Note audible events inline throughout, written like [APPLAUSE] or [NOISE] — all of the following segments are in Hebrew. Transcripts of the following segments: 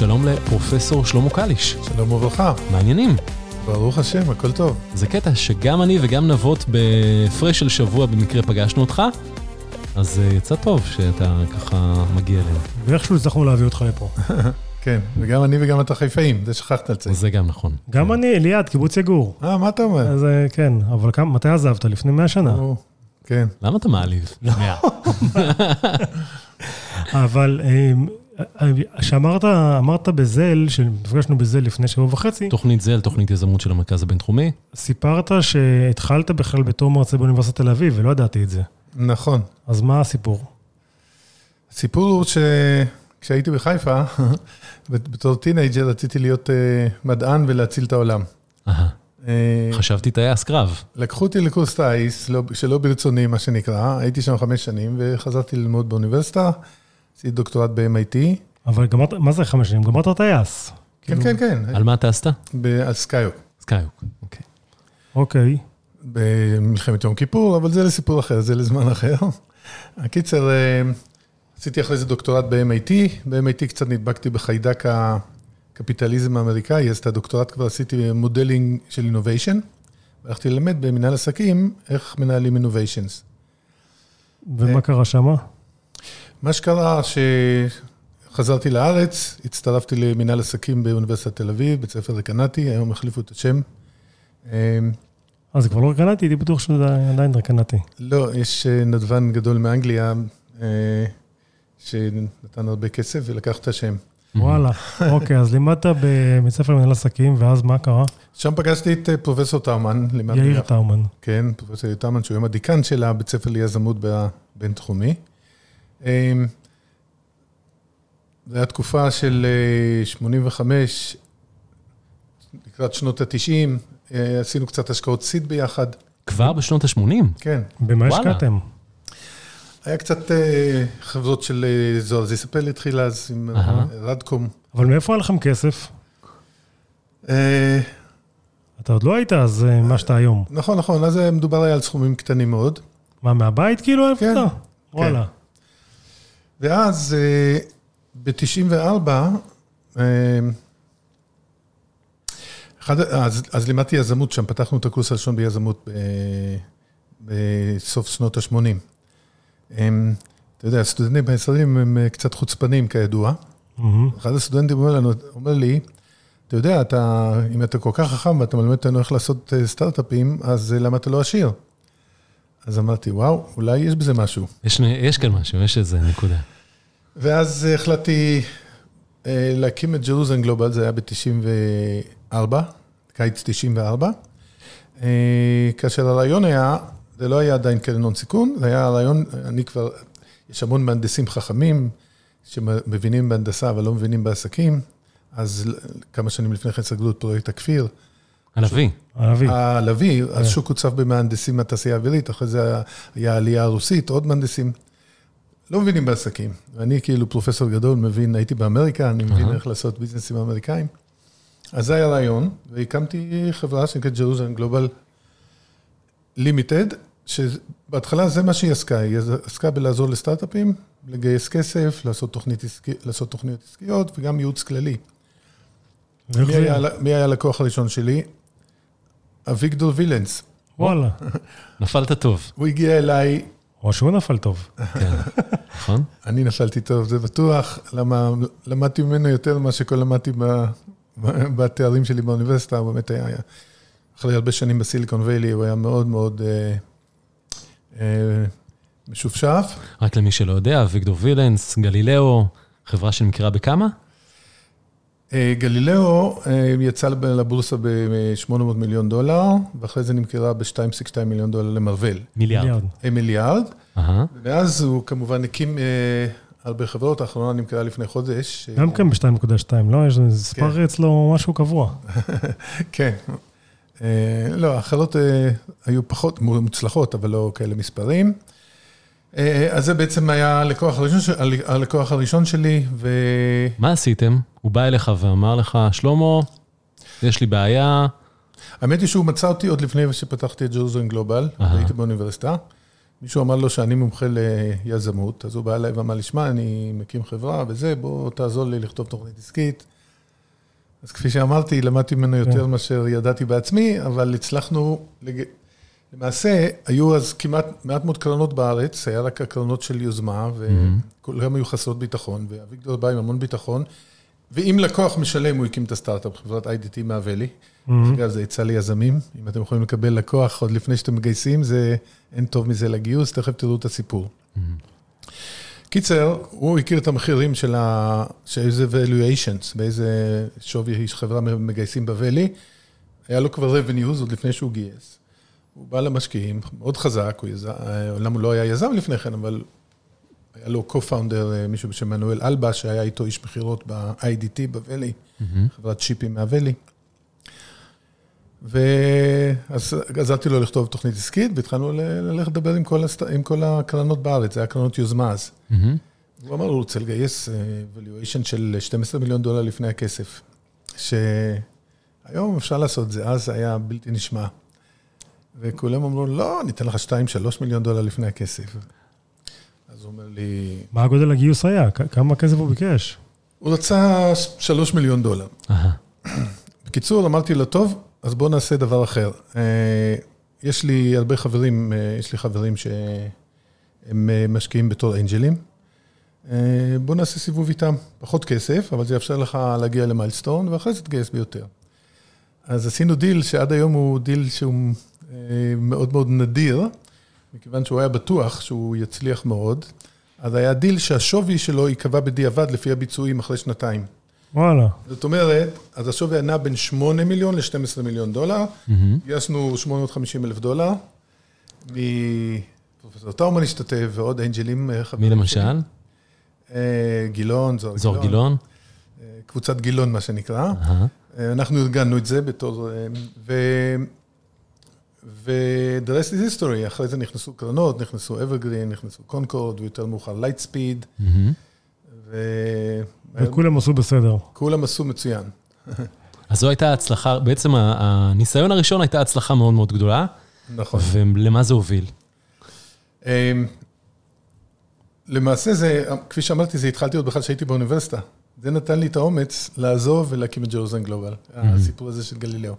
שלום לפרופסור שלמה קליש. שלום וברכה. מה העניינים? ברוך השם, הכל טוב. זה קטע שגם אני וגם נבות בהפרש של שבוע במקרה פגשנו אותך, אז אה, יצא טוב שאתה ככה מגיע אלינו. ואיכשהו הצלחנו להביא אותך לפה. [LAUGHS] כן, וגם אני וגם אתה חיפאים, זה שכחת לציין. זה גם נכון. גם אני, ליד, קיבוץ יגור. אה, מה אתה אומר? אז אה, כן, אבל כמה- מתי עזבת? לפני 100 שנה. כן. למה אתה מעליב? מאה. [LAUGHS] אבל אה, שאמרת, אמרת בזה, שנפגשנו בזה לפני שבוע וחצי, תוכנית זה על תוכנית יזמות של המרכז הבינתחומי. סיפרת שהתחלת בכלל בתור מרצה באוניברסיטת תל אביב, ולא ידעתי את זה. נכון. אז מה הסיפור? הסיפור הוא שכשהייתי בחיפה, [LAUGHS] בתור teenager רציתי להיות אה, מדען ולהציל את העולם. אהה, אה, חשבתי טייס קרב. לקחו אותי לקורס טיס, לא- שלא ברצוני, מה שנקרא, הייתי שם חמש שנים וחזרתי ללמוד באוניברסיטה, עשיתי דוקטורט ב-MIT. אבל גמרת, מה זה חמש שנים? גמרת טייס. כן, כאילו, כן, כן, על מה טסת? ב- על סקייהוק. סקייהוק. אוקיי. אוקיי. במלחמת יום כיפור, אבל זה לסיפור אחר, זה לזמן אחר. [LAUGHS] הקיצר, אה, עשיתי אחרי זה דוקטורט ב-MIT, ב-MIT קצת נדבקתי בחיידק הקפיטליזם האמריקאי, אז את הדוקטורט כבר עשיתי modeling של innovation, והלכתי ללמד במנהל עסקים איך מנהלים innovations. ומה קרה שמה? מה שקרה, שחזרתי לארץ, הצטרפתי למנהל עסקים באוניברסיטת תל אביב, בית ספר רקנטי, היום החליפו את השם. אה, אז זה כבר לא רקנתי, הייתי בטוח שזה עדיין רקנתי. לא, יש אה, נדבן גדול מאנגליה אה, שנתן הרבה כסף ולקח את השם. וואלה. [LAUGHS] אוקיי, אז לימדת בבית ספר למנהל עסקים, ואז מה קרה? שם פגשתי את אה, פרופסור טאומן. יאיר. טאומן. כן, פרופסור יאיר טאומן, שהוא היום הדיקן של הבית ספר ליזמות בבינתחומי. אה, זו הייתה תקופה של אה, 85, לקראת שנות ה-90, עשינו קצת השקעות סיד ביחד. כבר בשנות ה-80? כן. במה. השקעתם? היה קצת אה, חברות של אה, זוהר זיספל התחילה אז עם. אה, רדקום. אבל מאיפה היה לכם כסף? אה, אתה עוד לא היית אז אה, מה שאתה היום. נכון, נכון, אז אה, מדובר היה על סכומים קטנים מאוד. מה, מהבית כאילו? כן? וואלה. ואז ב-94, אז, אז לימדתי יזמות שם, פתחנו את הקורס הראשון ביזמות ב, בסוף שנות ה-80. אתה יודע, הסטודנטים הישראלים הם אה, קצת חוצפנים כידוע. מהמם. אחד הסטודנטים אומר, לנו, אומר לי, אתה יודע, אתה, אם אתה כל כך חכם ואתה מלמד אותנו איך לעשות אה, סטארט-אפים, אז אה, למה אתה לא עשיר? אז אמרתי, וואו, אולי יש בזה משהו. יש, יש כאן משהו, יש איזה נקודה. ואז החלטתי אה, להקים את ג'רוזן גלובל, זה היה ב-94, קיץ 94. אה, כאשר הרעיון היה, זה לא היה עדיין קרן הון סיכון, זה היה הרעיון, אני כבר, יש המון מהנדסים חכמים שמבינים בהנדסה אבל לא מבינים בעסקים, אז כמה שנים לפני כן סגרו את פרויקט הכפיר. הלוי. ערבי. הלוי, השוק הוצף במהנדסים מהתעשייה האווירית, אחרי זה היה- העלייה הרוסית, עוד מהנדסים. לא מבינים בעסקים. ואני כאילו פרופסור גדול, מבין, הייתי באמריקה, אני מבין. איך לעשות ביזנסים אמריקאים. אז זה היה רעיון, והקמתי חברה שנקראת ג'רוזן גלובל לימיטד, שבהתחלה זה מה שהיא עסקה, היא עסקה בלעזור לסטארט-אפים, לגייס כסף, לעשות, תוכנית עסקי, לעשות תוכניות עסקיות וגם ייעוץ כללי. מי היה, מי היה הלקוח הראשון שלי? אביגדור וילנס. וואלה. [LAUGHS] נפלת טוב. הוא הגיע אליי, או שהוא נפל טוב. [LAUGHS] כן. נכון? אני נפלתי טוב, זה בטוח, למה למדתי ממנו יותר ממה שכל למדתי ב, ב, בתארים שלי באוניברסיטה, הוא באמת היה, היה, אחרי הרבה שנים בסיליקון ויילי, הוא היה מאוד מאוד אה, אה, משופשף. רק למי שלא יודע, אביגדור וילנס, גלילאו, חברה שנמכרה בכמה? אה, גלילאו אה, יצא לב- לבורסה ב-800 מיליון דולר, ואחרי זה נמכרה ב-2.2 מיליון דולר למרוול, מיליארד. אה, מיליארד. אהה. ואז הוא כמובן הקים אה, הרבה חברות, האחרונה נמכרה לפני חודש. אה, גם כן ב-2.2, לא? יש איזה ספר אצלו משהו קבוע. [LAUGHS] כן. אה, לא, האחרות אה, היו פחות מוצלחות, אבל לא כאלה מספרים. אה, אז זה בעצם היה הלקוח הראשון, של- הלקוח הראשון שלי, ו... מה עשיתם? הוא בא אליך ואמר לך, שלמה, יש לי בעיה, האמת היא שהוא מצא אותי עוד לפני שפתחתי את ג'ורזון גלובל. הייתי באוניברסיטה, מישהו אמר לו שאני מומחה ליזמות, אז הוא בא אליי ואמר לי, שמע, אני מקים חברה וזה, בוא תעזור לי לכתוב תוכנית עסקית. אז כפי שאמרתי, למדתי ממנו יותר כן. מאשר ידעתי בעצמי, אבל הצלחנו, לג... למעשה, היו אז כמעט מעט מאוד קרנות בארץ, היה רק הקרנות של יוזמה, וכולם היו חסרות ביטחון, ואביגדור בא עם המון ביטחון, ואם לקוח משלם, הוא הקים את הסטארט-אפ, חברת IDT מהווה לי. אגב, זה עצה ליזמים, אם אתם יכולים לקבל לקוח עוד לפני שאתם מגייסים, זה אין טוב מזה לגיוס, תכף תראו את הסיפור. קיצר, הוא הכיר את המחירים של ה... של איזה valuations, באיזה שווי חברה מגייסים בוואלי. היה לו כבר revenues עוד לפני שהוא גייס. הוא בא למשקיעים, מאוד חזק, הוא יז... למה הוא לא היה יזם לפני כן, אבל היה לו co-founder, מישהו בשם מנואל אלבה, שהיה איתו איש מכירות ב-IDT בוואלי, חברת שיפים מהוואלי. ואז עזרתי לו לכתוב תוכנית עסקית, והתחלנו ללכת לדבר עם כל, הסט... עם כל הקרנות בארץ, זה היה קרנות יוזמה אז. הוא אמר, הוא רוצה לגייס valuation של 12 מיליון דולר לפני הכסף, שהיום אפשר לעשות את זה, אז היה בלתי נשמע. וכולם אמרו, לא, ניתן לך 2-3 מיליון דולר לפני הכסף. אז הוא אומר לי... מה הגודל הגיוס היה? כמה כסף הוא ביקש? הוא רצה 3 מיליון דולר. בקיצור, אמרתי לו, טוב, אז בואו נעשה דבר אחר. יש לי הרבה חברים, יש לי חברים שהם משקיעים בתור אנג'לים. בואו נעשה סיבוב איתם, פחות כסף, אבל זה יאפשר לך להגיע ל-milestone, ואחרי זה תגייס ביותר. אז עשינו דיל שעד היום הוא דיל שהוא מאוד מאוד נדיר, מכיוון שהוא היה בטוח שהוא יצליח מאוד. אז היה דיל שהשווי שלו ייקבע בדיעבד לפי הביצועים אחרי שנתיים. וואלה. זאת אומרת, אז השווי היה נע בין 8 מיליון ל-12 מיליון דולר. גייסנו 850 אלף דולר. מפרופסור טאומן השתתף ועוד אנג'לים. מי למשל? גילון, זוהר גילון. זוהר גילון? קבוצת גילון, מה שנקרא. אנחנו ארגנו את זה בתור... ו-the rest is history, אחרי זה נכנסו קרנות, נכנסו evergreen, נכנסו קונקורד, ויותר מאוחר lightspeed. ו... וכולם עשו בסדר. כולם עשו מצוין. [LAUGHS] אז זו הייתה הצלחה, בעצם הניסיון הראשון הייתה הצלחה מאוד מאוד גדולה. נכון. ולמה זה הוביל? למעשה זה, כפי שאמרתי, זה התחלתי עוד בכלל כשהייתי באוניברסיטה. זה נתן לי את האומץ לעזוב ולהקים את ג'רוזלם גלובל, הסיפור הזה של גלילאו.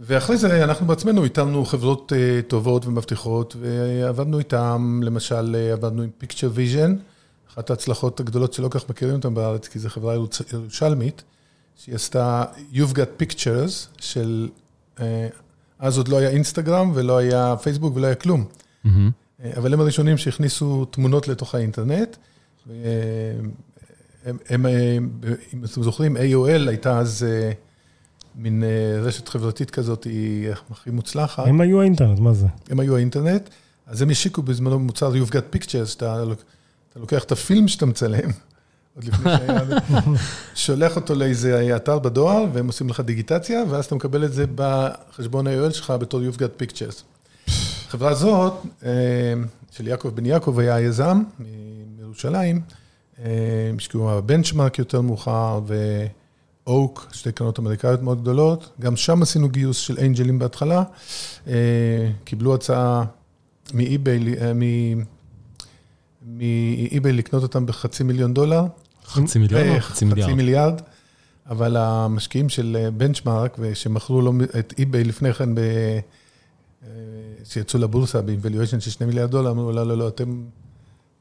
ואחרי זה אנחנו בעצמנו איתרנו חברות טובות ומבטיחות, ועבדנו איתם, למשל עבדנו עם פיקצ'ר ויז'ן, אחת ההצלחות הגדולות שלא כך מכירים אותם בארץ, כי זו חברה ירושלמית, שהיא עשתה You've Got Pictures של, אז עוד לא היה אינסטגרם ולא היה פייסבוק ולא היה כלום. אבל הם הראשונים שהכניסו תמונות לתוך האינטרנט. הם, הם, אם אתם זוכרים, AOL הייתה אז מין רשת חברתית כזאת, היא הכי מוצלחת. הם היו האינטרנט, מה זה? הם היו האינטרנט, אז הם השיקו בזמנו מוצר You've Got Pictures, שאתה לוקח את הפילם שאתה מצלם, [LAUGHS] עוד לפני שהיה, שולח אותו לאיזה אתר בדואר, והם עושים לך דיגיטציה, ואז אתה מקבל את זה בחשבון AOL שלך בתור You've Got Pictures. החברה הזאת, של יעקב בן יעקב, היה היזם מירושלים, השקיעו בבנצ'מארק יותר מאוחר, ואוק, שתי קרנות אמריקאיות מאוד גדולות, גם שם עשינו גיוס של אנג'לים בהתחלה, קיבלו הצעה מאי-ביי, מאי-ביי לקנות אותם בחצי מיליון דולר. חצי מיליון או חצי מיליארד? חצי מיליארד, אבל המשקיעים של בנצ'מארק, שמכרו לו את אי-ביי לפני כן, שיצאו לבורסה ב-valuation של 2 מיליארד דולר, אמרו, לא, לא, לא, אתם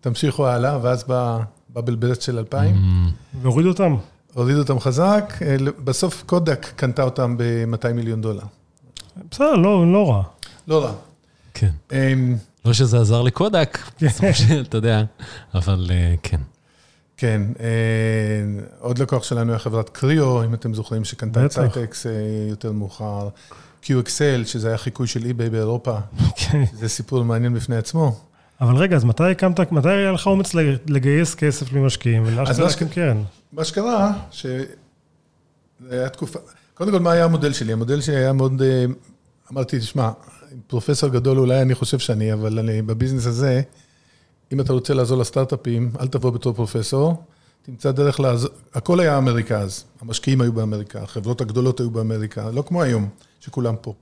תמשיכו הלאה, ואז בא בבל ברסט של 2000. והורידו אותם. הורידו אותם חזק, בסוף קודק קנתה אותם ב-200 מיליון דולר. בסדר, לא, לא רע. לא רע. כן. לא שזה עזר לקודק, אתה יודע, אבל כן. כן, עוד לקוח שלנו היה חברת קריאו, אם אתם זוכרים, שקנתה את סייטקס יותר מאוחר. QXL, שזה היה חיקוי של eBay באירופה. זה סיפור מעניין בפני עצמו. אבל רגע, אז מתי הקמת, מתי היה לך אומץ לגייס כסף למשקיעים ולאשכרה להקים קרן? מה שקרה, שהיה תקופה, קודם כל, מה היה המודל שלי? המודל שלי היה מאוד, אמרתי, תשמע, פרופסור גדול אולי אני חושב שאני, אבל אני בביזנס הזה, אם אתה רוצה לעזור לסטארט-אפים, אל תבוא בתור פרופסור, תמצא דרך לעזור, הכל היה אמריקה אז, המשקיעים היו באמריקה, החברות הגדולות היו באמריקה, לא כמו היום, שכולם פה.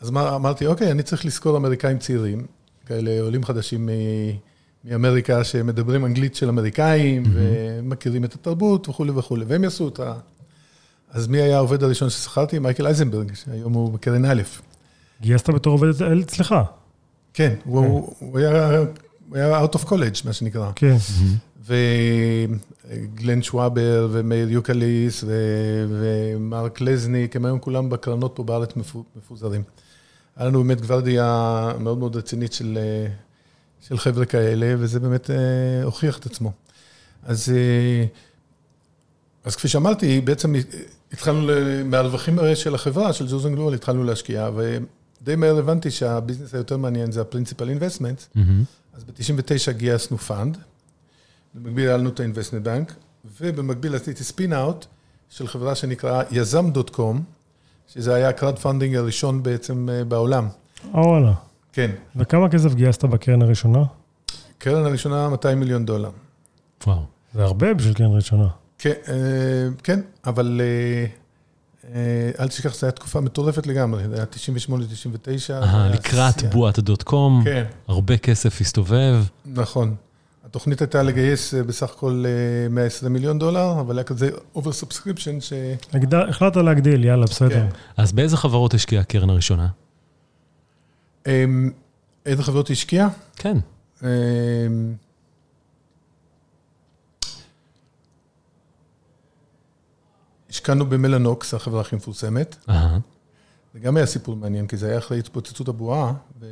אז מה, אמרתי, אוקיי, אני צריך לזכור אמריקאים צעירים, כאלה עולים חדשים מאמריקה, שמדברים אנגלית של אמריקאים, ומכירים את התרבות וכולי וכולי, והם יעשו אותה. אז מי היה העובד הראשון ששכרתי? מייקל אייזנברג, שהיום הוא בקרן א'. גייסת בתור עובד אצלך. כן, הוא, הוא, היה, הוא היה out of college, מה שנקרא. כן. וגלן שוואבר, ומאיר יוקליס, ו- ומרק לזניק, הם היום כולם בקרנות פה בארץ מפו- מפוזרים. היה לנו באמת גוורדיה מאוד מאוד רצינית של, אה, של חבר'ה כאלה, וזה באמת אה, הוכיח את עצמו. אז, אה, אז כפי שאמרתי, בעצם התחלנו, ל- מהרווחים של החברה, של ג'רוזלם גלובל, התחלנו להשקיע, ודי מהר הבנתי שה-business היותר מעניין זה ה-Principal Investments. מהמם. אז ב-99 גייסנו fund, במקביל היה לנו את ה-investment bank, ובמקביל עשיתי spin out של חברה שנקרא יזם.קום, שזה היה ה-crowdfunding הראשון בעצם אה, בעולם. אה, וואלה. כן, וכמה כסף גייסת בקרן הראשונה? קרן הראשונה 200 מיליון דולר. וואו. זה הרבה בשביל קרן ראשונה. כן, אה, כן אבל אה, אה, אל תשכח, זו הייתה תקופה מטורפת לגמרי, זה היה 98-99. אה, לקראת בועת dot com, כן, הרבה כסף הסתובב. נכון. התוכנית הייתה לגייס בסך הכל אה, 120 מיליון דולר, אבל היה כזה oversubscription ש... החלטת להגדיל, יאללה, בסדר. כן. אז באיזה חברות השקיעה הקרן הראשונה? אמ, איזה חברות השקיעה? כן. אמ, השקענו במלנוקס, החברה הכי מפורסמת. זה גם היה סיפור מעניין, כי זה היה אחרי התפוצצות הבועה. ו...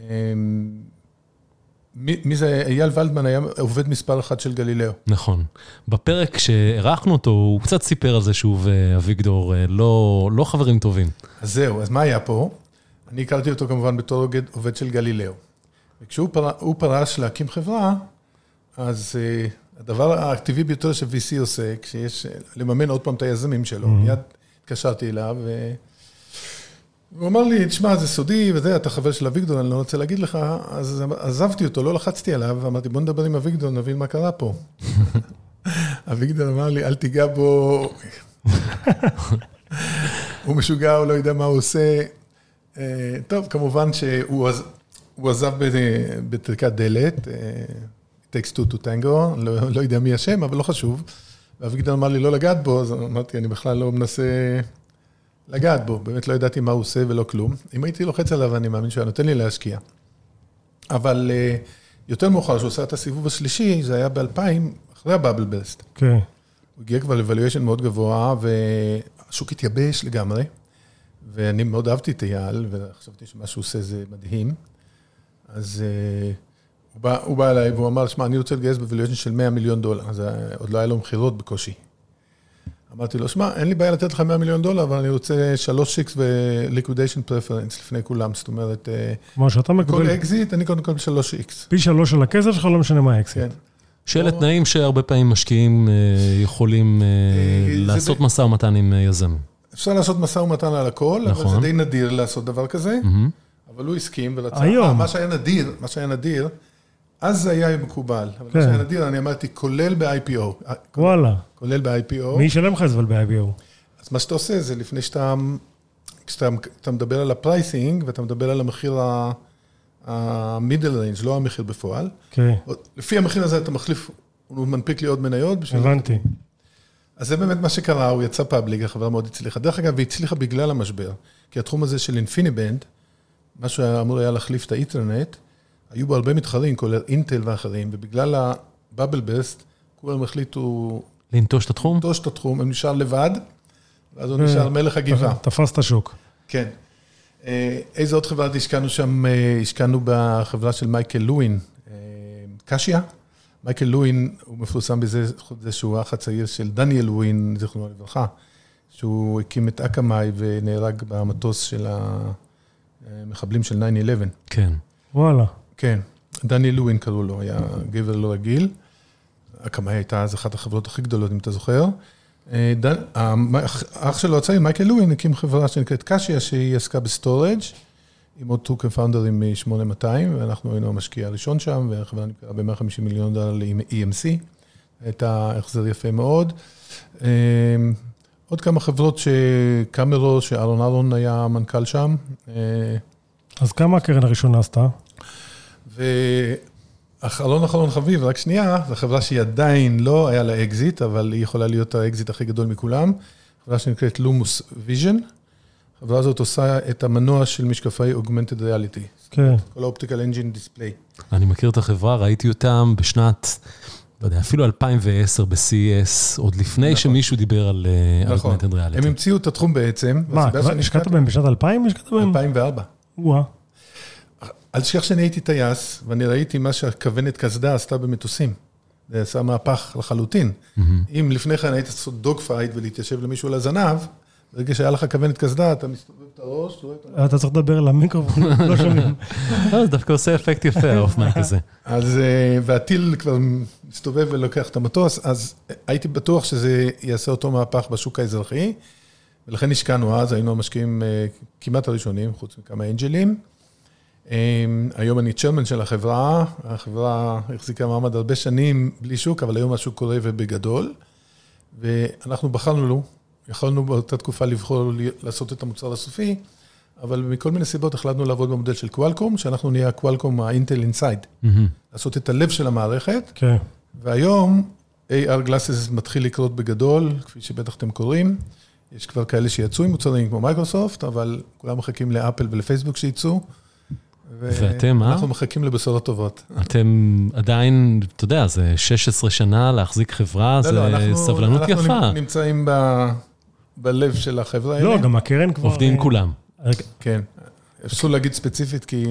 אמ, מי מי זה? אייל ולדמן היה עובד מספר אחת של גלילאו. נכון. בפרק שאירחנו אותו, הוא קצת סיפר על זה שהוא ואביגדור אה, לא, לא חברים טובים. אז זהו, אז מה היה פה? אני הכרתי אותו כמובן בתור עובד- של גלילאו. וכשהוא פר, הוא פרש להקים חברה, אז uh, הדבר הטבעי ביותר ש-VC עושה, כשיש, לממן עוד פעם את היזמים שלו, מיד התקשרתי אליו, ו... הוא אמר לי, תשמע, זה סודי וזה, אתה חבר של אביגדור, אני לא רוצה להגיד לך, אז עזבתי אותו, לא לחצתי עליו, ואמרתי, בוא נדבר עם אביגדור, נבין מה קרה פה. [LAUGHS] אביגדור אמר לי, אל תיגע בו, [LAUGHS] הוא משוגע, הוא לא יודע מה הוא עושה. אה, טוב, כמובן שהוא עז- הוא עזב בטריקת דלת, takes two to tango, לא, יודע מי השם, אבל לא חשוב. ואביגדור אמר לי לא לגעת בו, אז אמרתי, אני בכלל לא מנסה לגעת בו, באמת לא ידעתי מה הוא עושה ולא כלום. אם הייתי לוחץ עליו, אני מאמין שהוא היה נותן לי להשקיע. אבל אה, יותר מאוחר, כשהוא עשה את הסיבוב השלישי, זה היה ב-2000, אחרי ה-bubble burst. כן. הוא הגיע כבר ל-valuation מאוד גבוה, והשוק התייבש לגמרי, ואני מאוד אהבתי את אייל, וחשבתי שמה שהוא עושה זה מדהים. אז אה, הוא, בא, הוא בא אליי והוא אמר, שמע, אני רוצה לגייס ב-valuation של 100 מיליון דולר, אז אה, עוד לא היה לו מכירות בקושי. אמרתי לו, שמע, אין לי בעיה לתת לך 100 מיליון דולר, אבל אני רוצה 3-6 ו-liquidation preference לפני כולם, זאת אומרת, אה, כמו שאתה כל מקבל אקזיט, אני קודם כל 3-X. פי שלוש של הכסף שלך, לא משנה מה האקסיט. כן. שאלה או- תנאים שהרבה פעמים משקיעים אה, יכולים לעשות ב- משא ומתן עם יזם. אפשר לעשות משא ומתן על הכל, אבל נכון. זה די נדיר לעשות דבר כזה. מהמם. אבל הוא הסכים. אה, מה שהיה נדיר, מה שהיה נדיר, אז זה היה מקובל. אבל כן. מה שהיה נדיר, אני אמרתי, כולל ב-IPO. וואלה. כולל ב-IPO. מי ישלם לך את זה אבל ב-IBO? אז מה שאתה עושה זה לפני שאתה, כשאתה אתה מדבר על ה-pricing, ואתה מדבר על המחיר ה-middle range, לא המחיר בפועל, כן, לפי המחיר הזה אתה מחליף, הוא מנפיק לי עוד מניות. הבנתי. אז זה באמת מה שקרה, הוא יצא public, החברה מאוד הצליחה. דרך אגב, היא הצליחה בגלל המשבר, כי התחום הזה של InfiniBand, מה שאמור היה להחליף את האינטרנט, היו בו הרבה מתחרים, כולל אינטל ואחרים, ובגלל ה-bubble burst, כולם החליטו לנטוש את התחום? לנטוש את התחום, הוא נשאר לבד, ואז הוא נשאר מלך הגבעה. תפס את השוק. כן. אה, איזה עוד חברה השקענו שם? אה, השקענו בחברה של מייקל לואין, אה, קשיה. מייקל לואין, הוא מפורסם בזה מזה שהוא האח הצעיר של דניאל לואין, זיכרונו לברכה, שהוא הקים את אקמאי ונהרג במטוס של המחבלים של 9-11. כן. וואלה. כן, דניאל לואין קראו לו, היה גבר לא רגיל. אקמאי הייתה אז אחת החברות הכי גדולות, אם אתה זוכר. אה, דן, המ- האח שלו הצעיר, מייקל לואין, הקים חברה שנקראת קשיה, שהיא עסקה ב-storage, עם עוד קו-פאונדרים מ-8200, ואנחנו היינו המשקיע הראשון שם, והחברה נמכרה ב-150 מיליון דולר ל-EMC. הייתה החזר יפה מאוד. אה, עוד כמה חברות קאמרו, שאהרון אהרון היה המנכ"ל שם. אה, אז כמה הקרן הראשונה עשתה? ואחרון אחרון חביב, רק שנייה, זו חברה שהיא עדיין לא היה לה אקזיט, אבל היא יכולה להיות האקזיט הכי גדול מכולם. חברה שנקראת לומוס ויז'ן. החברה הזאת עושה את המנוע של משקפי Augmented Reality. כן. כל ה-optical engine display. אני מכיר את החברה, ראיתי אותם בשנת, לא יודע, אפילו 2010 ב-CES, עוד לפני נכון. שמישהו דיבר על אה, נכון. Augmented Reality. הם המציאו את התחום בעצם. מה, השקעת בהם בשנת 2000? השקעת בהם? 2004. וואה. אל תשכח שאני הייתי טייס, ואני ראיתי מה שהכוונת קסדה עשתה במטוסים. זה עשה מהפך לחלוטין. מהמם. אם לפני כן היית לעשות dogfight ולהתיישב למישהו על הזנב, ברגע שהיה לך כוונת קסדה, אתה מסתובב את הראש, אתה רואה את ה... אתה צריך לדבר למיקרופון, לא [LAUGHS] שומעים. לא, זה דווקא עושה אפקט יפה, [LAUGHS] ה-off mic הזה. אז, אה, והטיל כבר מסתובב ולוקח את המטוס, אז הייתי בטוח שזה יעשה אותו מהפך בשוק האזרחי, ולכן השקענו אז, היינו המשקיעים אה, כמעט הראשונים, חוץ מכמה אנג'לים. אה, היום אני צ'רמן של החברה, החברה החזיקה מעמד הרבה שנים בלי שוק, אבל היום השוק קורה ובגדול, ואנחנו בחרנו לו, יכולנו באותה תקופה לבחור לעשות את המוצר הסופי, אבל מכל מיני סיבות החלטנו לעבוד במודל של קוואלקום, שאנחנו נהיה הקוואלקום האינטל אינסייד. לעשות את הלב של המערכת, כן. והיום AR Glasses מתחיל לקרות בגדול, כפי שבטח אתם קוראים. יש כבר כאלה שיצאו עם מוצרים כמו מייקרוסופט, אבל כולם מחכים לאפל ולפייסבוק שיצאו. ו- ואתם, אה? אנחנו מחכים לבשורות טובות. אתם עדיין, אתה יודע, זה 16 שנה להחזיק חברה, זה לא, אנחנו- סבלנות אנחנו יפה. נמצאים ב- בלב של החברה האלה. לא, גם הקרן כבר... עובדים אה, כולם. רגע, כן. אסור להגיד ספציפית, כי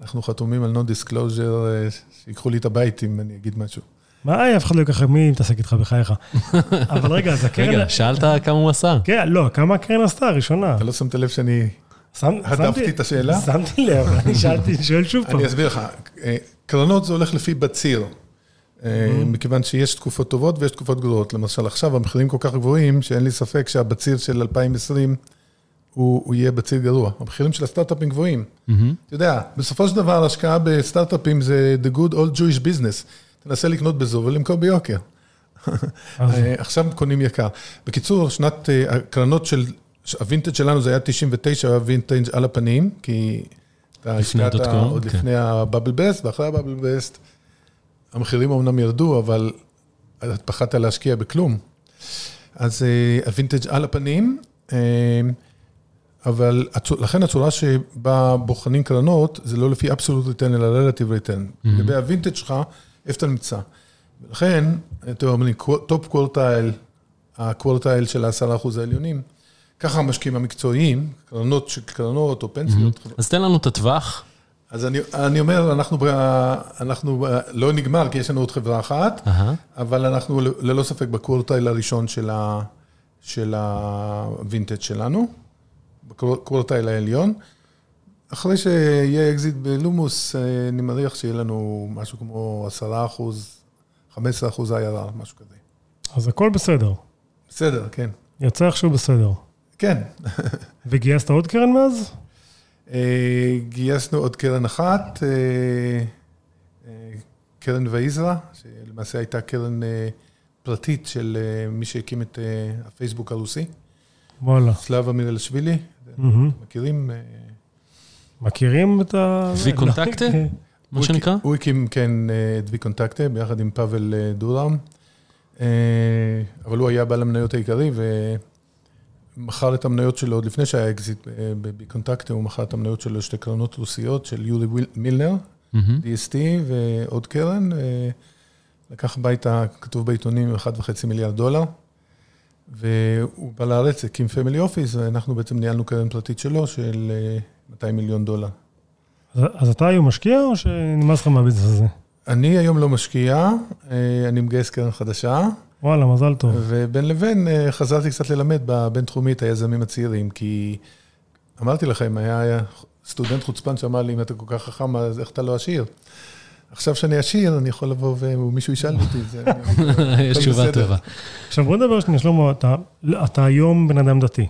אנחנו חתומים על non-disclosure, אה, שיקחו לי את הבית אם אני אגיד משהו. מה, אף אחד לא ייקח, מי מתעסק איתך בחייך? [LAUGHS] אבל רגע, אז הקרן... רגע, שאלת כמה הוא עשה? כן, לא, כמה הקרן עשתה הראשונה? אתה לא שמת לב שאני... הדפתי את השאלה? שמתי לב, אני שאלתי, שואל שוב פעם. אני אסביר לך. אה, קרנות זה הולך לפי בציר. אה, מכיוון שיש תקופות טובות ויש תקופות גרועות. למשל, עכשיו המחירים כל כך גבוהים, שאין לי ספק שהבציר של 2020 הוא הוא יהיה בציר גרוע. המחירים של הסטארט-אפים גבוהים. מהמם. אתה יודע, בסופו של דבר, השקעה בסטארט-אפים זה the good old Jewish business. תנסה לקנות בזול ולמכור ביוקר. [LAUGHS] אה, עכשיו קונים יקר. בקיצור, שנת אה, הקרנות של, הווינטג' שלנו זה היה 99, היה וינטג' על הפנים, כי אתה לפני השקעת ה dot com, עוד כן. לפני ה bubble burst, ואחרי ה bubble burst, המחירים אמנם ירדו, אבל את פחדת להשקיע בכלום. אז אה, הווינטג' על הפנים, אה, אבל לכן הצורה שבה בוחנים קרנות, זה לא לפי absolute return, אלא relative return. לגבי הווינטג' שלך, איפה אתה נמצא. ולכן, אתם אומרים, top quartile, ה quartile של העשרה אחוז העליונים, ככה המשקיעים המקצועיים, קרנות של קרנות או פנסיות. אז תן לנו את הטווח. אז אני, אני אומר, אנחנו, ב- אנחנו ב- לא נגמר, כי יש לנו עוד חברה אחת, אהה. אבל אנחנו ל- ללא ספק ב quartile הראשון של, ה, של הווינטג' שלנו, ב quartile העליון. אחרי שיהיה אקזיט בלומוס, אה, אני מניח שיהיה לנו משהו כמו 10 אחוז, 15 אחוז IRR, משהו כזה. אז הכל בסדר. בסדר, כן. יצא איכשהו בסדר. כן. וגייסת עוד קרן מאז? אה, גייסנו עוד קרן אחת, אה, אה, קרן ויזרה, שלמעשה הייתה קרן פרטית של מי שהקים את הפייסבוק הרוסי, וואלה. סלאבה מירילשווילי, מהמם. מכירים? מכירים את ה... וי קונטקטה? [LAUGHS] מה שנקרא? הוא הקים, כן, את וי קונטקטה, ביחד עם פאבל דורוב, אבל הוא היה בעל המניות העיקרי, ומכר את המניות שלו עוד לפני שהיה אקזיט אה, בוי קונטקטה, הוא מכר את המניות שלו לשתי קרנות רוסיות של וויל- מילנר. DST ועוד קרן, אה, לקח הביתה, כתוב בעיתונים, 1.5 מיליארד דולר, והוא בא לארץ, הקים family office, ואנחנו בעצם ניהלנו קרן פרטית שלו של אה, 200 מיליון דולר. אז- אז אתה היום משקיע או שנמאס לך מהביזנס הזה? אני היום לא משקיע, אה, אני מגייס קרן חדשה, וואלה, מזל טוב. ובין לבין אה, חזרתי קצת ללמד בבינתחומי את היזמים הצעירים, כי אמרתי לכם, היה סטודנט חוצפן שאמר לי, אם אתה כל כך חכם, אז איך אתה לא עשיר? עכשיו שאני עשיר, אני יכול לבוא ומישהו ישאל אותי את זה. [LAUGHS] יש תשובה. טובה. עכשיו בוא נדבר שנייה, שלמה, אתה- אתה היום בן אדם דתי.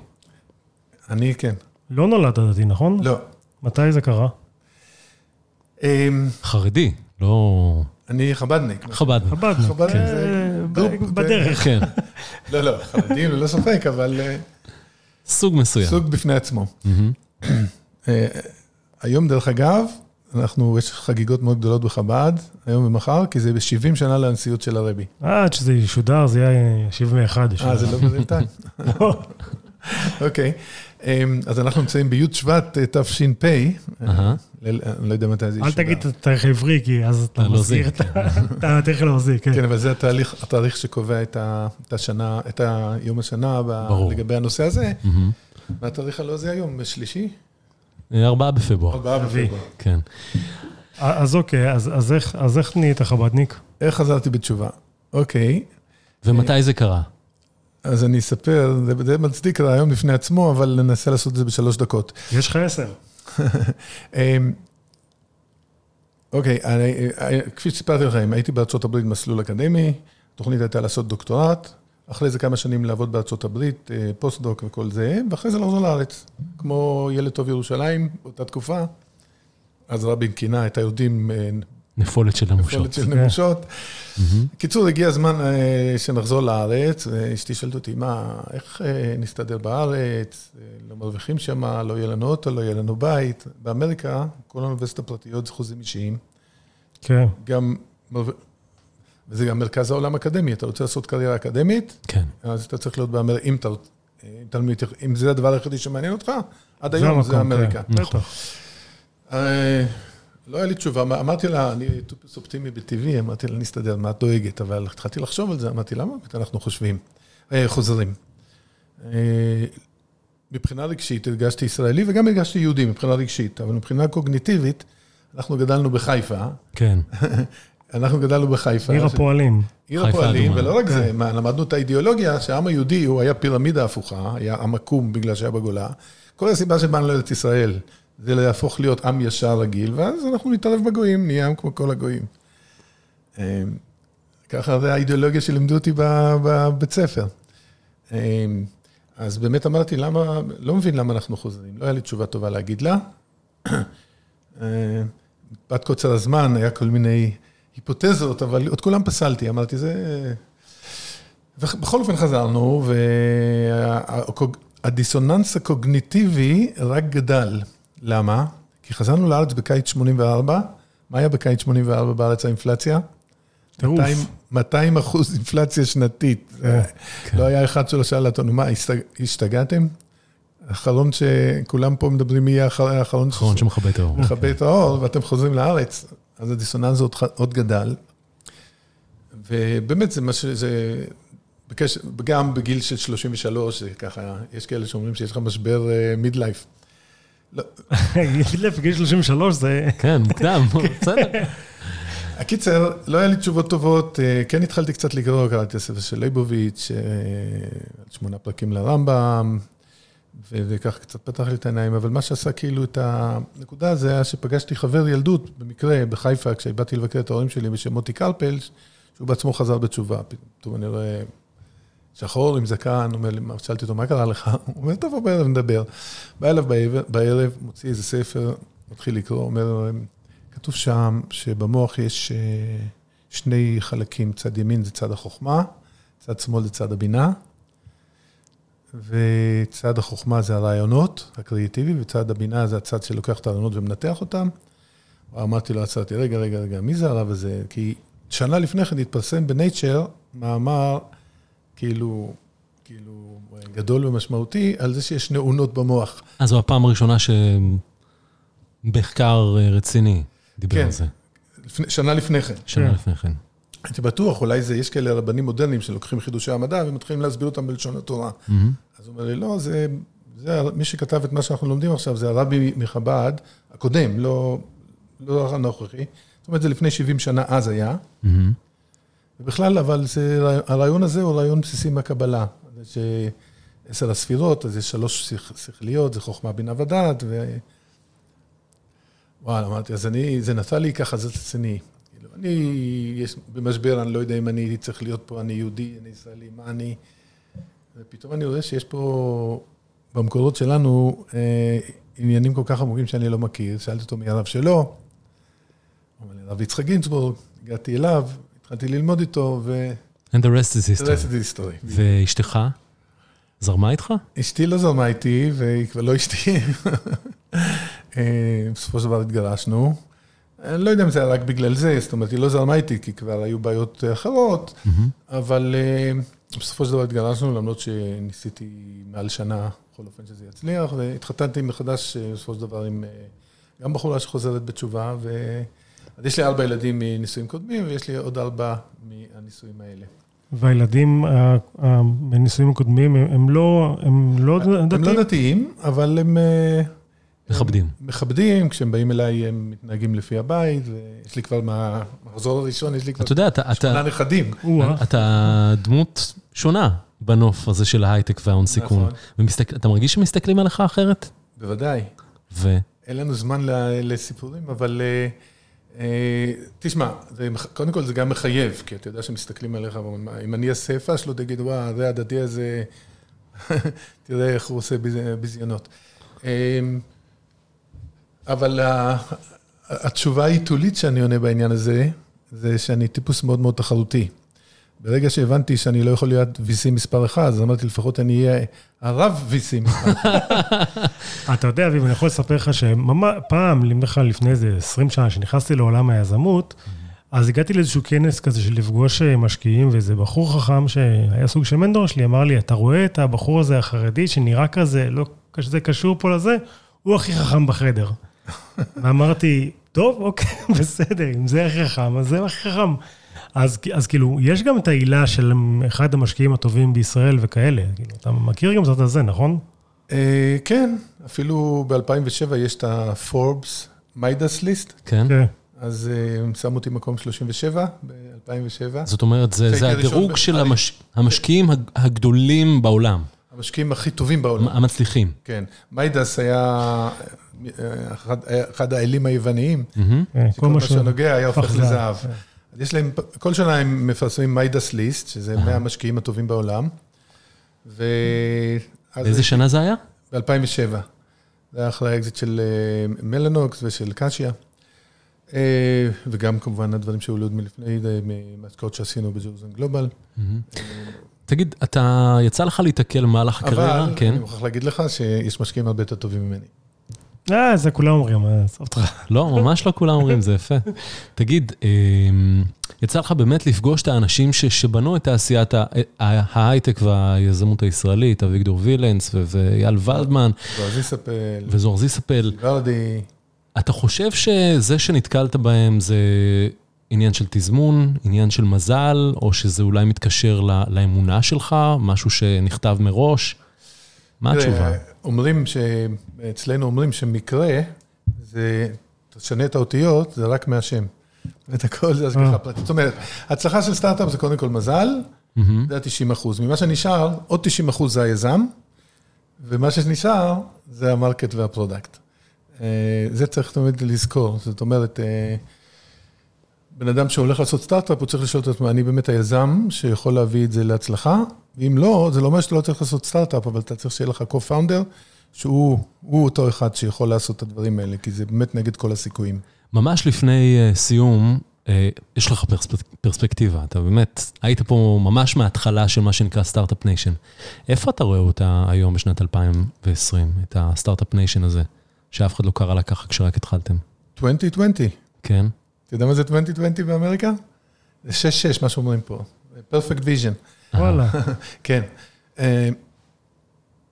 אני כן. לא נולדת דתי, נכון? לא. מתי זה קרה? אמ, חרדי, לא... אני חבדניק. חב"ד. חב"דניק. חב"דניק זה- בדרך. כן, לא, לא, חרדים ללא ספק, אבל אה, סוג מסוים. סוג בפני עצמו. אה, היום, דרך אגב, אנחנו, יש חגיגות מאוד גדולות בחב"ד, היום ומחר, כי זה ב-70 שנה לנשיאות של הרבי. אה, עד שזה ישודר, זה יהיה 71. אה, זה לא בינתיים. אוקיי, אמ, אז אנחנו נמצאים בי' שבט אה, תש"פ. אני לא יודע מתי זה ישודר. אל תגיד את התאריך העברי, כי אז אתה הלועזי, מסגיר [LAUGHS] את התאריך הלועזי, כן. כן, אבל זה התאריך שקובע את השנה, את יום השנה. לגבי הנושא הזה. והתאריך הלא זה היום, שלישי? אה, ארבעה בפברואר, ארבעה. בפברואר. כן. אז אוקיי, אז- אז איך- אז איך נהיית חב"דניק? איך חזרתי בתשובה? אוקיי, ומתי זה קרה? אז אני אספר, זה, זה מצדיק רעיון בפני עצמו, אבל ננסה לעשות את זה בשלוש דקות. יש לך עשר. [LAUGHS] אמ, אוקיי, אני, כפי שסיפרתי לכם, הייתי בארצות הברית מסלול אקדמי, התוכנית הייתה לעשות דוקטורט, אחרי זה כמה שנים לעבוד בארצות הברית, אה, פוסט-דוק וכל זה, ואחרי זה לחזור לארץ. כמו ילד טוב ירושלים, באותה תקופה, אז רבין כינה את היהודים אה, נפולת של נמושות. נפולת של כן. נמושות. קיצור, הגיע הזמן אה, שנחזור לארץ, ואשתי שואלת אותי, מה, איך אה, נסתדר בארץ? אה, לא מרוויחים שם, לא יהיה לנו אוטו, לא יהיה לנו בית. באמריקה, כל האוניברסיטות הפרטיות זה חוזים אישיים. כן. גם, וזה גם מרכז העולם האקדמי, אתה רוצה לעשות קריירה אקדמית, כן. אז אתה צריך להיות באמריקה, אם, אתה, אה, אם, תלמיד- אם זה הדבר היחידי שמעניין אותך, עד היום זה אמריקה. נכון. לא היה לי תשובה, אמרתי לה, אני טיפוס אופטימי בטבעי, אמרתי לה, נסתדר, מה את דואגת? אבל התחלתי לחשוב על זה, אמרתי, למה אנחנו חושבים, אה, חוזרים. אה, מבחינה רגשית הרגשתי ישראלי וגם הרגשתי יהודי מבחינה רגשית, אבל מבחינה קוגניטיבית, אנחנו גדלנו בחיפה, כן. [LAUGHS] אנחנו גדלנו בחיפה. עיר הפועלים. עיר הפועלים. ולא רק כן. זה, מה, למדנו את האידיאולוגיה שהעם היהודי הוא היה פירמידה הפוכה, היה עם עקום בגלל שהיה בגולה. כל הסיבה שבאנו לארץ ישראל זה להפוך להיות עם ישר רגיל, ואז אנחנו נתערב בגויים, נהיה עם כמו כל הגויים. אה, ככה זה האידיאולוגיה שלימדו אותי בבית ספר. אה, אז באמת אמרתי, למה, לא מבין למה אנחנו חוזרים, לא היה לי תשובה טובה להגיד לה. [CLEARS THROAT] מפאת קוצר הזמן, היה כל מיני היפותזות, אבל את כולם פסלתי, אמרתי, זה... ובכל אופן חזרנו, והדיסוננס הקוגניטיבי רק גדל. למה? כי חזרנו לארץ בקיץ 84, מה היה בקיץ 84 בארץ האינפלציה? טירוף. 200 200 אחוז אינפלציה שנתית. כן. כן. לא היה אחד שלא שאל אותנו, מה, השתג- השתגעתם? האחרון שכולם פה מדברים מי יהיה האחרון אחרון שמכבה את האור. מכבה את האור, ואתם חוזרים לארץ, אז הדיסוננס עוד, עוד גדל. ובאמת, זה מה ש... זה... בקש... גם בגיל של 33, זה ככה, יש כאלה שאומרים שיש לך משבר מידלייף. לא, [LAUGHS] גיל בגיל 33 זה... כן, מוקדם, [LAUGHS] בסדר. הקיצר, לא היה לי תשובות טובות, אה, כן התחלתי קצת לקרוא, קראתי את הספר של ליבוביץ', אה, שמונה פרקים לרמב"ם, וכך קצת פתח לי את העיניים, אבל מה שעשה כאילו את הנקודה הזה, היה שפגשתי חבר ילדות, במקרה, בחיפה, כשבאתי לבקר את ההורים שלי בשם מוטי קרפל, שהוא בעצמו חזר בתשובה. פתאום אני רואה שחור עם זקן, אומר לי, שאלתי אותו, מה קרה לך? [LAUGHS] הוא אומר, טוב, בערב נדבר. בא אליו בערב, מוציא איזה ספר, מתחיל לקרוא, אומר, כתוב שם שבמוח יש אה, שני חלקים, צד ימין זה צד החוכמה, צד שמאל זה צד הבינה, וצד החוכמה זה הרעיונות, הקריאטיבי, וצד הבינה זה הצד שלוקח את הרעיונות ומנתח אותם. אמרתי לו, עצרתי, רגע, רגע, רגע, מי זה הרב הזה? כי שנה לפני כן התפרסם בנייצ'ר מאמר, כאילו, כאילו, גדול ומשמעותי, על זה שיש נאונות במוח. אז זו הפעם הראשונה שמחקר אה, רציני דיבר כן. על זה. לפני, שנה לפני כן. שנה כן. לפני כן. הייתי בטוח, אולי זה, יש כאלה רבנים מודרניים שלוקחים חידושי המדע ומתחילים להסביר אותם בלשון התורה. מהמם. אז הוא אומר לי, לא, זה, זה, מי שכתב את מה שאנחנו לומדים עכשיו, זה הרבי מחב"ד, הקודם, לא, לא הנוכחי. זאת אומרת, זה לפני 70 שנה, אז היה. מהמם. ובכלל, אבל זה, הרעיון הזה הוא רעיון בסיסי מהקבלה. זה שעשר הספירות, אז יש שלוש שכ, שכליות, זה חוכמה, בינה ודעת, ו... וואלה, אמרתי, אז אני, זה נתן לי ככה, זה רציני. כאילו, אני, יש, במשבר, אני לא יודע אם אני צריך להיות פה, אני יהודי, אני ישראלי, מה אני... ופתאום אני רואה שיש פה, במקורות שלנו, אה, עניינים כל כך עמוקים שאני לא מכיר. שאלתי אותו מי הרב שלו, לי, הרב יצחק גינצבורג, הגעתי אליו, התחלתי ללמוד איתו, ו... And the rest is history. היסטורי. ואשתך? זרמה איתך? אשתי לא זרמה איתי, והיא כבר לא אשתי. בסופו של דבר התגרשנו. אני לא יודע אם זה היה רק בגלל זה, זאת אומרת, היא לא זרמה איתי, כי כבר היו בעיות אחרות, אבל בסופו של דבר התגרשנו, למרות שניסיתי מעל שנה, בכל אופן שזה יצליח, והתחתנתי מחדש בסופו של דבר עם גם בחורה שחוזרת בתשובה, אז יש לי ארבע ילדים מנישואים קודמים, ויש לי עוד ארבע מהנישואים האלה. והילדים בנישואים הקודמים, הם לא, הם לא דתיים? הם לא דתיים, אבל הם... מכבדים. מכבדים, כשהם באים אליי הם מתנהגים לפי הבית, ויש לי כבר מהמחזור הראשון, יש לי כבר שמונה נכדים. אתה דמות שונה בנוף הזה של ההייטק וההון סיכון. אתה מרגיש שמסתכלים עליך אחרת? בוודאי. ו? אין לנו זמן לסיפורים, אבל תשמע, קודם כל זה גם מחייב, כי אתה יודע שמסתכלים עליך, אם אני אעשה פאשלות, תגיד, וואו, זה הדתי הזה, [LAUGHS] תראה איך הוא עושה ביזיונות. אבל התשובה העיתולית שאני עונה בעניין הזה, זה שאני טיפוס מאוד מאוד תחרותי. ברגע שהבנתי שאני לא יכול להיות VC מספר אחד, אז אמרתי, לפחות אני אהיה הרב VC מספר אחד. [LAUGHS] אתה יודע, אביב, אני יכול לספר לך שפעם, בכלל לפני איזה 20 שנה, כשנכנסתי לעולם היזמות, אז הגעתי לאיזשהו כנס כזה של לפגוש משקיעים, ואיזה בחור חכם שהיה סוג של מנדור שלי, אמר לי, אתה רואה את הבחור הזה החרדי שנראה כזה, לא כזה קשור פה לזה, הוא הכי חכם בחדר. [LAUGHS] ואמרתי, טוב, אוקיי, [LAUGHS] בסדר, אם זה הכי חכם, אז זה הכי חכם. אז, אז כאילו, יש גם את העילה של אחד המשקיעים הטובים בישראל וכאלה. כאילו, אתה מכיר גם זאת הזה, נכון? כן, אפילו ב-2007 יש את ה-Forbes Midas List. כן. אז הם שמו אותי מקום 37 ב-2007. זאת אומרת, זה הדירוג של המשקיעים הגדולים בעולם. המשקיעים הכי טובים בעולם. המצליחים. כן. מיידס היה אחד האלים היווניים, שכל מה שנוגע היה הופך לזהב. יש להם, כל שנה הם מפרסמים Midas List, שזה 100 המשקיעים הטובים בעולם. באיזה שנה זה היה? ב-2007. זה היה אחרי האקזיט של מלנוקס ושל קשיה. וגם כמובן הדברים שהיו עוד מלפני, מהשקעות שעשינו בג'רוזלם גלובל. תגיד, אתה, יצא לך להתקל במהלך הקריירה? אבל, אני מוכרח להגיד לך שיש משקיעים הרבה יותר טובים ממני. אה, זה כולם אומרים, עזוב אותך. לא, ממש לא כולם אומרים, זה יפה. תגיד, יצא לך באמת לפגוש את האנשים שבנו את תעשיית ההייטק והיזמות הישראלית, אביגדור וילנס ואייל ולדמן. זוהר זיסאפל. וזוהר זיסאפל. ורדי. אתה חושב שזה שנתקלת בהם זה עניין של תזמון, עניין של מזל, או שזה אולי מתקשר לאמונה שלך, משהו שנכתב מראש? מה התשובה? אומרים, אצלנו אומרים שמקרה, זה, תשנה את האותיות, זה רק מהשם. את הכל זה השגחה פרטית. זאת אומרת, הצלחה של סטארט-אפ זה קודם כל מזל, זה ה-90 אחוז. ממה שנשאר, עוד 90 אחוז זה היזם, ומה שנשאר זה ה market וה product. זה צריך תמיד לזכור. זאת אומרת, בן אדם שהולך לעשות סטארט-אפ, הוא צריך לשאול את עצמו, אני באמת היזם שיכול להביא את זה להצלחה? ואם לא, זה לא אומר שאתה לא צריך לעשות סטארט-אפ, אבל אתה צריך שיהיה לך co-founder, שהוא אותו אחד שיכול לעשות את הדברים האלה, כי זה באמת נגד כל הסיכויים. ממש לפני סיום, יש לך פרספקטיבה, אתה באמת, היית פה ממש מההתחלה של מה שנקרא start-up nation. איפה אתה רואה אותה היום בשנת 2020, את ה start-up nation הזה, שאף אחד לא קרא לה ככה כשרק התחלתם? 2020. כן. אתה יודע מה זה 2020 באמריקה? זה 6-6, מה שאומרים פה. perfect vision. וואלה. [LAUGHS] כן.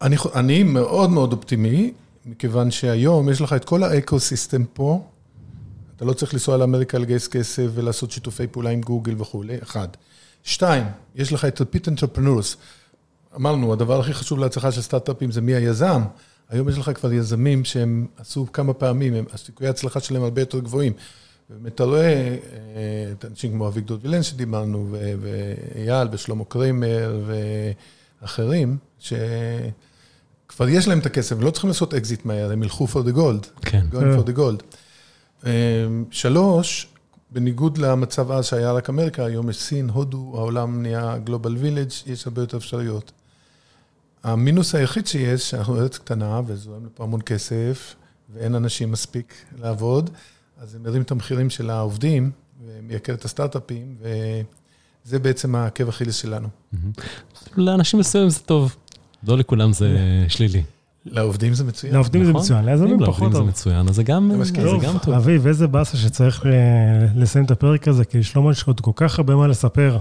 אני, אני מאוד מאוד אופטימי, מכיוון שהיום יש לך את כל ה ecosystem פה, אתה לא צריך לנסוע לאמריקה לגייס כסף ולעשות שיתופי פעולה עם גוגל וכולי, אחד. שתיים, יש לך את ה-repeat entrepreneurs. אמרנו, הדבר הכי חשוב להצלחה של סטארט-אפים זה מי היזם. היום יש לך כבר יזמים שהם עשו כמה פעמים, הסיכויי ההצלחה שלהם הרבה יותר גבוהים. ובאמת אתה רואה את אנשים כמו אביגדור וילנץ שדיברנו, ואייל ושלמה קריימר ואחרים, שכבר יש להם את הכסף, הם לא צריכים לעשות אקזיט מהר, הם ילכו for the gold. כן. going for the gold. שלוש, בניגוד למצב אז שהיה רק אמריקה, היום יש סין, הודו, העולם נהיה global village, יש הרבה יותר אפשרויות. המינוס היחיד שיש, שאנחנו ארץ קטנה וזורם לפה המון כסף, ואין אנשים מספיק לעבוד, אז זה מרים את המחירים של העובדים, ומייקר את הסטארט-אפים, וזה בעצם העקב אכילס שלנו. לאנשים מסוימים זה טוב, לא לכולם זה [LAUGHS] שלילי. לעובדים זה מצוין. לעובדים זה נכון? מצוין, ליזמים פחות לעובדים זה טוב. מצוין, אז זה גם למשקיעים. זה טוב, גם טוב. אביב, איזה באסה שצריך אה, לסיים את הפרק הזה, כי שלמה יש עוד כל כך הרבה מה לספר,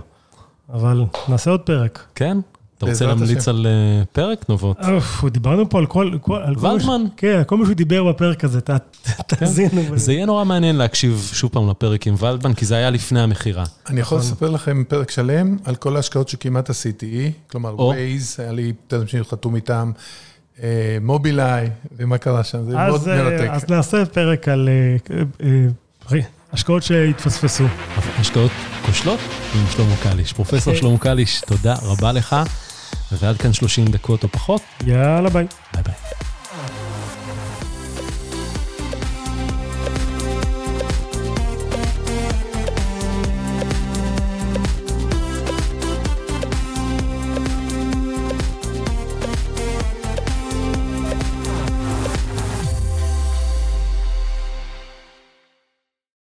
אבל נעשה עוד פרק. כן? אתה רוצה להמליץ. על אה, פרק נבות? אוף, דיברנו פה על כל... ולדמן. כן, כל מה שהוא דיבר בפרק הזה, ת- [LAUGHS] תאזינו. זה יהיה נורא מעניין להקשיב שוב פעם לפרק עם ולדמן, כי זה היה לפני המכירה. אני יכול נכון. לספר לכם פרק שלם על כל ההשקעות שכמעט עשיתי, כלומר. Waze, היה לי טלפון חתום איתם, אה, מובילאיי, ומה קרה שם, זה מאוד אז, אה, מרתק. אז נעשה פרק על השקעות שהתפספסו. השקעות כושלות עם שלמה קליש. פרופסור אוקיי. שלמה קליש, תודה רבה לך. ועד כאן 30 דקות או פחות. יאללה ביי. ביי ביי.